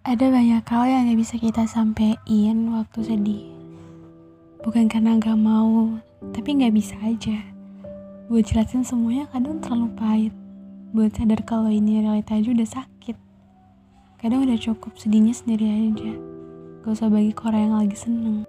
Ada banyak hal yang gak bisa kita sampein waktu sedih. Bukan karena gak mau, tapi gak bisa aja. Buat jelasin semuanya kadang terlalu pahit. Buat sadar kalau ini realita aja udah sakit. Kadang udah cukup sedihnya sendiri aja. Gak usah bagi ke orang yang lagi seneng.